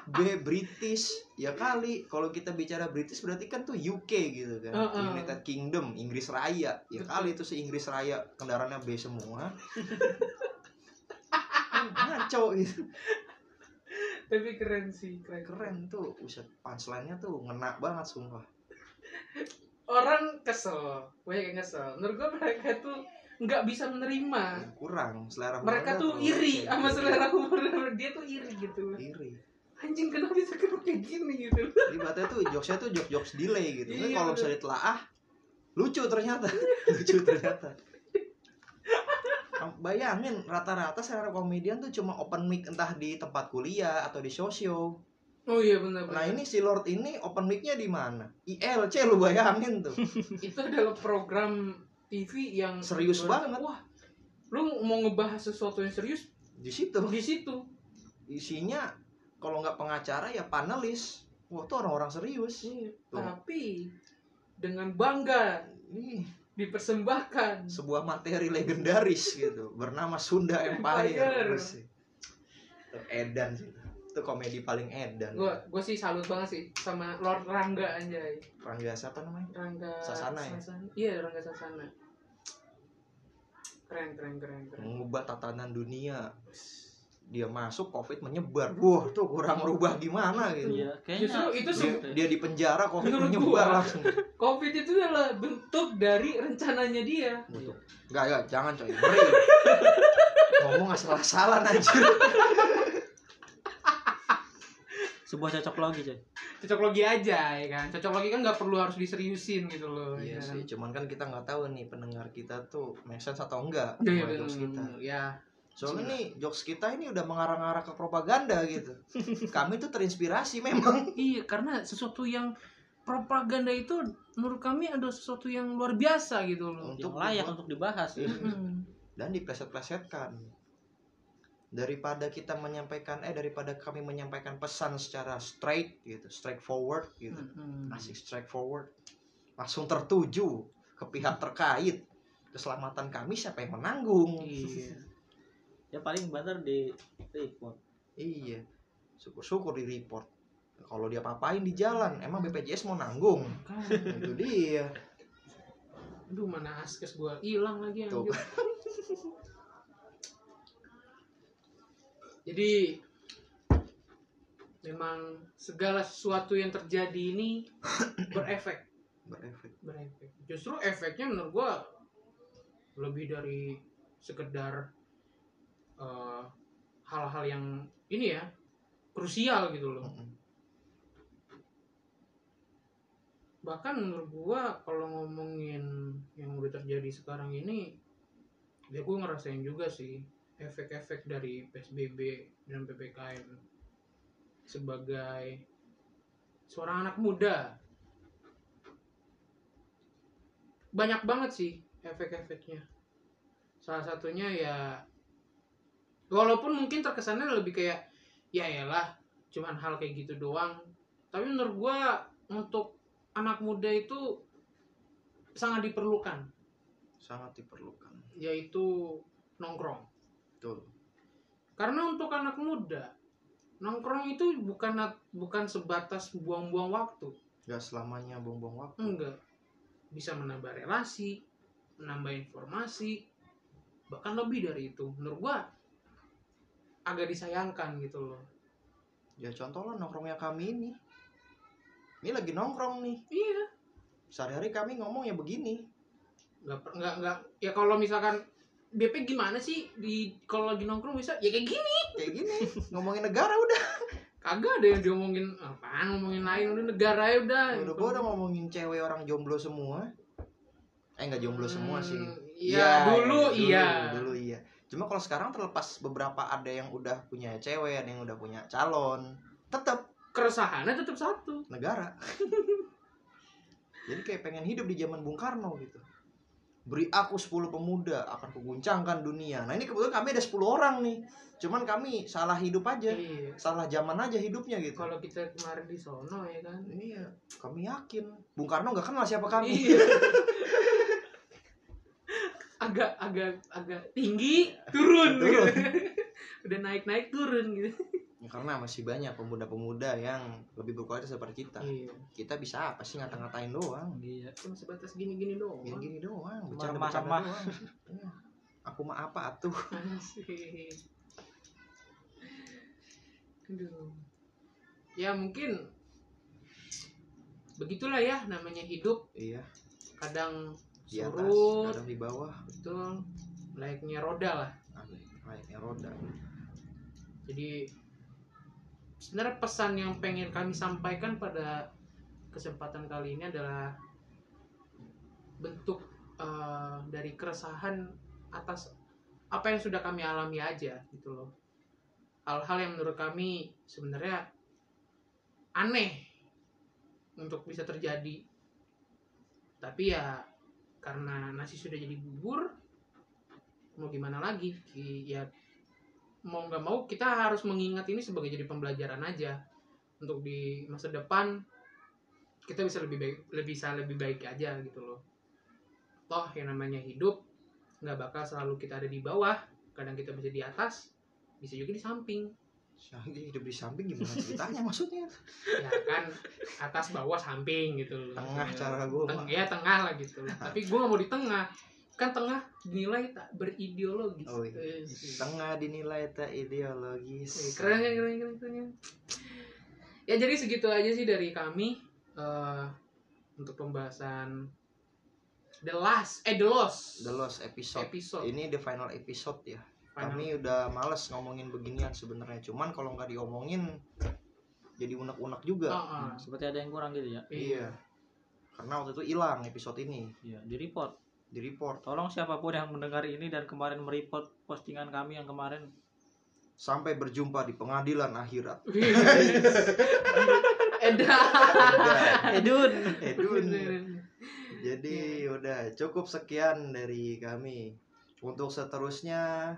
B British ya kali kalau kita bicara British berarti kan tuh UK gitu kan Heeh. United Kingdom Inggris Raya ya Betul. kali itu si Inggris Raya kendaraannya B semua ngaco gitu tapi keren sih keren. Keren tuh Buset, punchline-nya tuh ngena banget sumpah. Orang kesel banyak yang kesel. Menurut gue mereka tuh nggak bisa menerima. Kurang selera mereka tuh iri kayak sama gitu. selera humor. Dia tuh iri gitu. Iri. Anjing kenapa bisa kenapa kayak gini gitu? Jadi tuh jokesnya tuh jokes jokes delay gitu. Iya, kalau misalnya ditelaah lucu ternyata, lucu ternyata. Bayangin rata-rata selera komedian tuh cuma open mic entah di tempat kuliah atau di sosio. oh iya benar Nah ini si Lord ini open mic-nya di mana? ILC lu bayangin tuh. itu adalah program TV yang Serius banget. wah lu mau ngebahas sesuatu yang serius Di situ di situ isinya kalau nggak pengacara ya panelis. Wah tuh orang-orang serius. Iya. Tuh. tapi dengan bangga Ih, dipersembahkan sebuah materi legendaris gitu bernama Sunda Empire. Itu edan sih. Itu komedi paling edan. gue gue sih salut banget sih sama Lord Rangga anjay Rangga siapa namanya? Rangga Sasana ya? iya Rangga Sasana keren keren keren keren Mengubah tatanan dunia. Dia masuk Covid menyebar. Wah, tuh kurang merubah gimana gitu. iya kayaknya Justru itu Dia, sih- dia di penjara Covid Menurut menyebar gua. langsung. Covid itu adalah bentuk dari rencananya dia Betul. Enggak, enggak, jangan coy. Ngeri. Ngomong asal-asalan anjir. sebuah cocok logi coy cocok logi aja ya kan cocok logi kan nggak perlu harus diseriusin gitu loh Iya ya kan? sih, cuman kan kita nggak tahu nih pendengar kita tuh make sense atau enggak Iya, jokes kita. ya Soalnya nih jokes kita ini udah mengarah-ngarah ke propaganda gitu. Kami tuh terinspirasi memang. iya karena sesuatu yang propaganda itu menurut kami adalah sesuatu yang luar biasa gitu loh Untuk yang layak untuk dibahas ya. Mm-mm. dan dipleset-plesetkan daripada kita menyampaikan eh daripada kami menyampaikan pesan secara straight gitu straightforward gitu Mm-mm. asik straightforward langsung tertuju ke pihak terkait keselamatan kami siapa yang menanggung iya ya paling banter di report. Iya. Syukur-syukur di report. Kalau dia papain di jalan emang BPJS mau nanggung. Kan itu dia. Aduh mana askes gua hilang lagi Tuh. anjir jadi memang segala sesuatu yang terjadi ini berefek. Berefek. Berefek. Justru efeknya menurut gua lebih dari sekedar eh, hal-hal yang ini ya krusial gitu loh. Bahkan menurut gua kalau ngomongin yang udah terjadi sekarang ini ya gua ngerasain juga sih efek-efek dari PSBB dan PPKM sebagai seorang anak muda. Banyak banget sih efek-efeknya. Salah satunya ya walaupun mungkin terkesannya lebih kayak ya elah cuman hal kayak gitu doang. Tapi menurut gua untuk anak muda itu sangat diperlukan. Sangat diperlukan. Yaitu nongkrong. Betul. Karena untuk anak muda nongkrong itu bukan bukan sebatas buang-buang waktu. Gak selamanya buang-buang waktu. Enggak. Bisa menambah relasi menambah informasi bahkan lebih dari itu. Menurut gua agak disayangkan gitu loh. Ya contoh lah nongkrongnya kami ini. Ini lagi nongkrong nih. Iya. Sehari-hari kami ngomong ya begini. Nggak nggak nggak. Ya kalau misalkan BP gimana sih di kalau lagi nongkrong bisa? Ya kayak gini. Kayak gini. Ngomongin negara udah. Kagak ada yang diomongin. Apaan ngomongin lain? Udah negara ya udah. Udah gua udah ngomongin cewek orang jomblo semua. Eh nggak jomblo semua sih. Hmm, iya dulu iya dulu iya cuma kalau sekarang terlepas beberapa ada yang udah punya cewek ada yang udah punya calon tetap keresahannya tetap satu. Negara. Jadi kayak pengen hidup di zaman Bung Karno gitu. Beri aku 10 pemuda akan kuguncangkan dunia. Nah ini kebetulan kami ada 10 orang nih. Cuman kami salah hidup aja. Iya. Salah zaman aja hidupnya gitu. Kalau kita kemarin di sono ya kan? Iya kami yakin. Bung Karno nggak kenal siapa kami. Iya agak agak agak tinggi turun, Turun. gitu. udah naik naik turun gitu Ya, karena masih banyak pemuda-pemuda yang lebih berkualitas seperti kita iya kita bisa apa sih ngata-ngatain doang Iya. cuma sebatas gini gini doang gini-gini doang bercanda-bercanda doang Iya. aku mah apa atuh. Aduh. Ya mungkin begitulah ya namanya hidup iya kadang di atas surut. kadang di bawah. Betul. Layaknya roda lah. Layaknya roda. Jadi sebenarnya pesan yang pengen kami sampaikan pada kesempatan kali ini adalah bentuk eh, dari keresahan atas apa yang sudah kami alami aja gitu loh. Hal-hal yang menurut kami sebenarnya aneh untuk bisa terjadi. Tapi ya karena nasi sudah jadi bubur mau gimana lagi? Ya mau nggak mau kita harus mengingat ini sebagai jadi pembelajaran aja. Untuk di masa depan kita bisa lebih baik lebih bisa lebih baik aja gitu loh. Toh yang namanya hidup nggak bakal selalu kita ada di bawah. Kadang kita bisa di atas bisa juga di samping Jadi hidup di samping gimana ceritanya maksudnya? Ya kan atas bawah samping gitu loh tengah cara gue Teng- ya tengah lah gitu. Tapi gue nggak mau di tengah. Kan tengah dinilai tak berideologis. Oh, iya. Eh, tengah dinilai tak Eh, ideologis keren kan keren keren keren. Ya. ya jadi segitu aja sih dari kami eh, untuk pembahasan the last eh the lost. The lost episode. Episode. Ini the final episode ya. Kami udah males ngomongin beginian sebenarnya. Cuman kalau nggak diomongin jadi unek-unek juga. Oh, oh. Hmm, Seperti ada yang kurang gitu ya. iya. Karena waktu itu hilang episode ini. Iya, di report. di report Tolong siapa pun yang mendengar ini dan kemarin mereport postingan kami yang kemarin. Sampai berjumpa di pengadilan akhirat. Edun. Edun. Jadi udah cukup sekian dari kami. Untuk seterusnya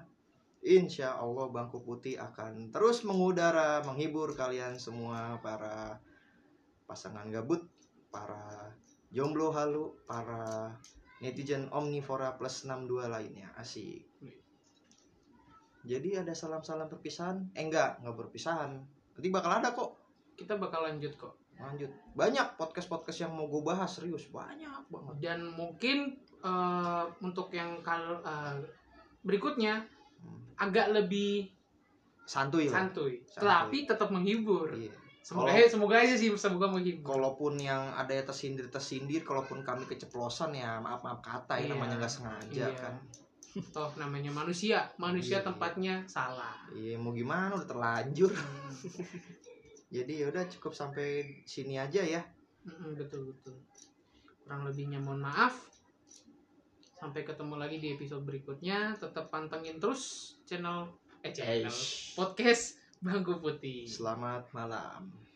Insya Allah Bangku Putih akan terus mengudara menghibur kalian semua para pasangan gabut, para jomblo halu, para netizen omnivora plus 62 lainnya. Asik. Jadi ada salam-salam perpisahan? Eh enggak, enggak perpisahan. Nanti bakal ada kok. kita bakal lanjut kok Lanjut. Banyak podcast-podcast yang mau gue bahas serius, banyak banget. dan mungkin eh, untuk yang kal eh, berikutnya. Agak lebih Santuy lah. santuy, Santuy. tapi tetap menghibur Iya. semoga Kalau- semoga aja sih semoga menghibur Kalaupun yang ada yang tersindir tersindir, kalaupun kami keceplosan ya maaf maaf kata ya Iya. namanya nggak sengaja Iya. kan. toh namanya manusia manusia Iya. tempatnya salah Iya mau gimana udah terlanjur. Jadi yaudah cukup sampai sini aja ya. Mm-mm, betul betul kurang lebihnya mohon maaf sampai ketemu lagi di episode berikutnya tetap pantengin terus channel eh channel Eish. podcast bangku putih Selamat malam.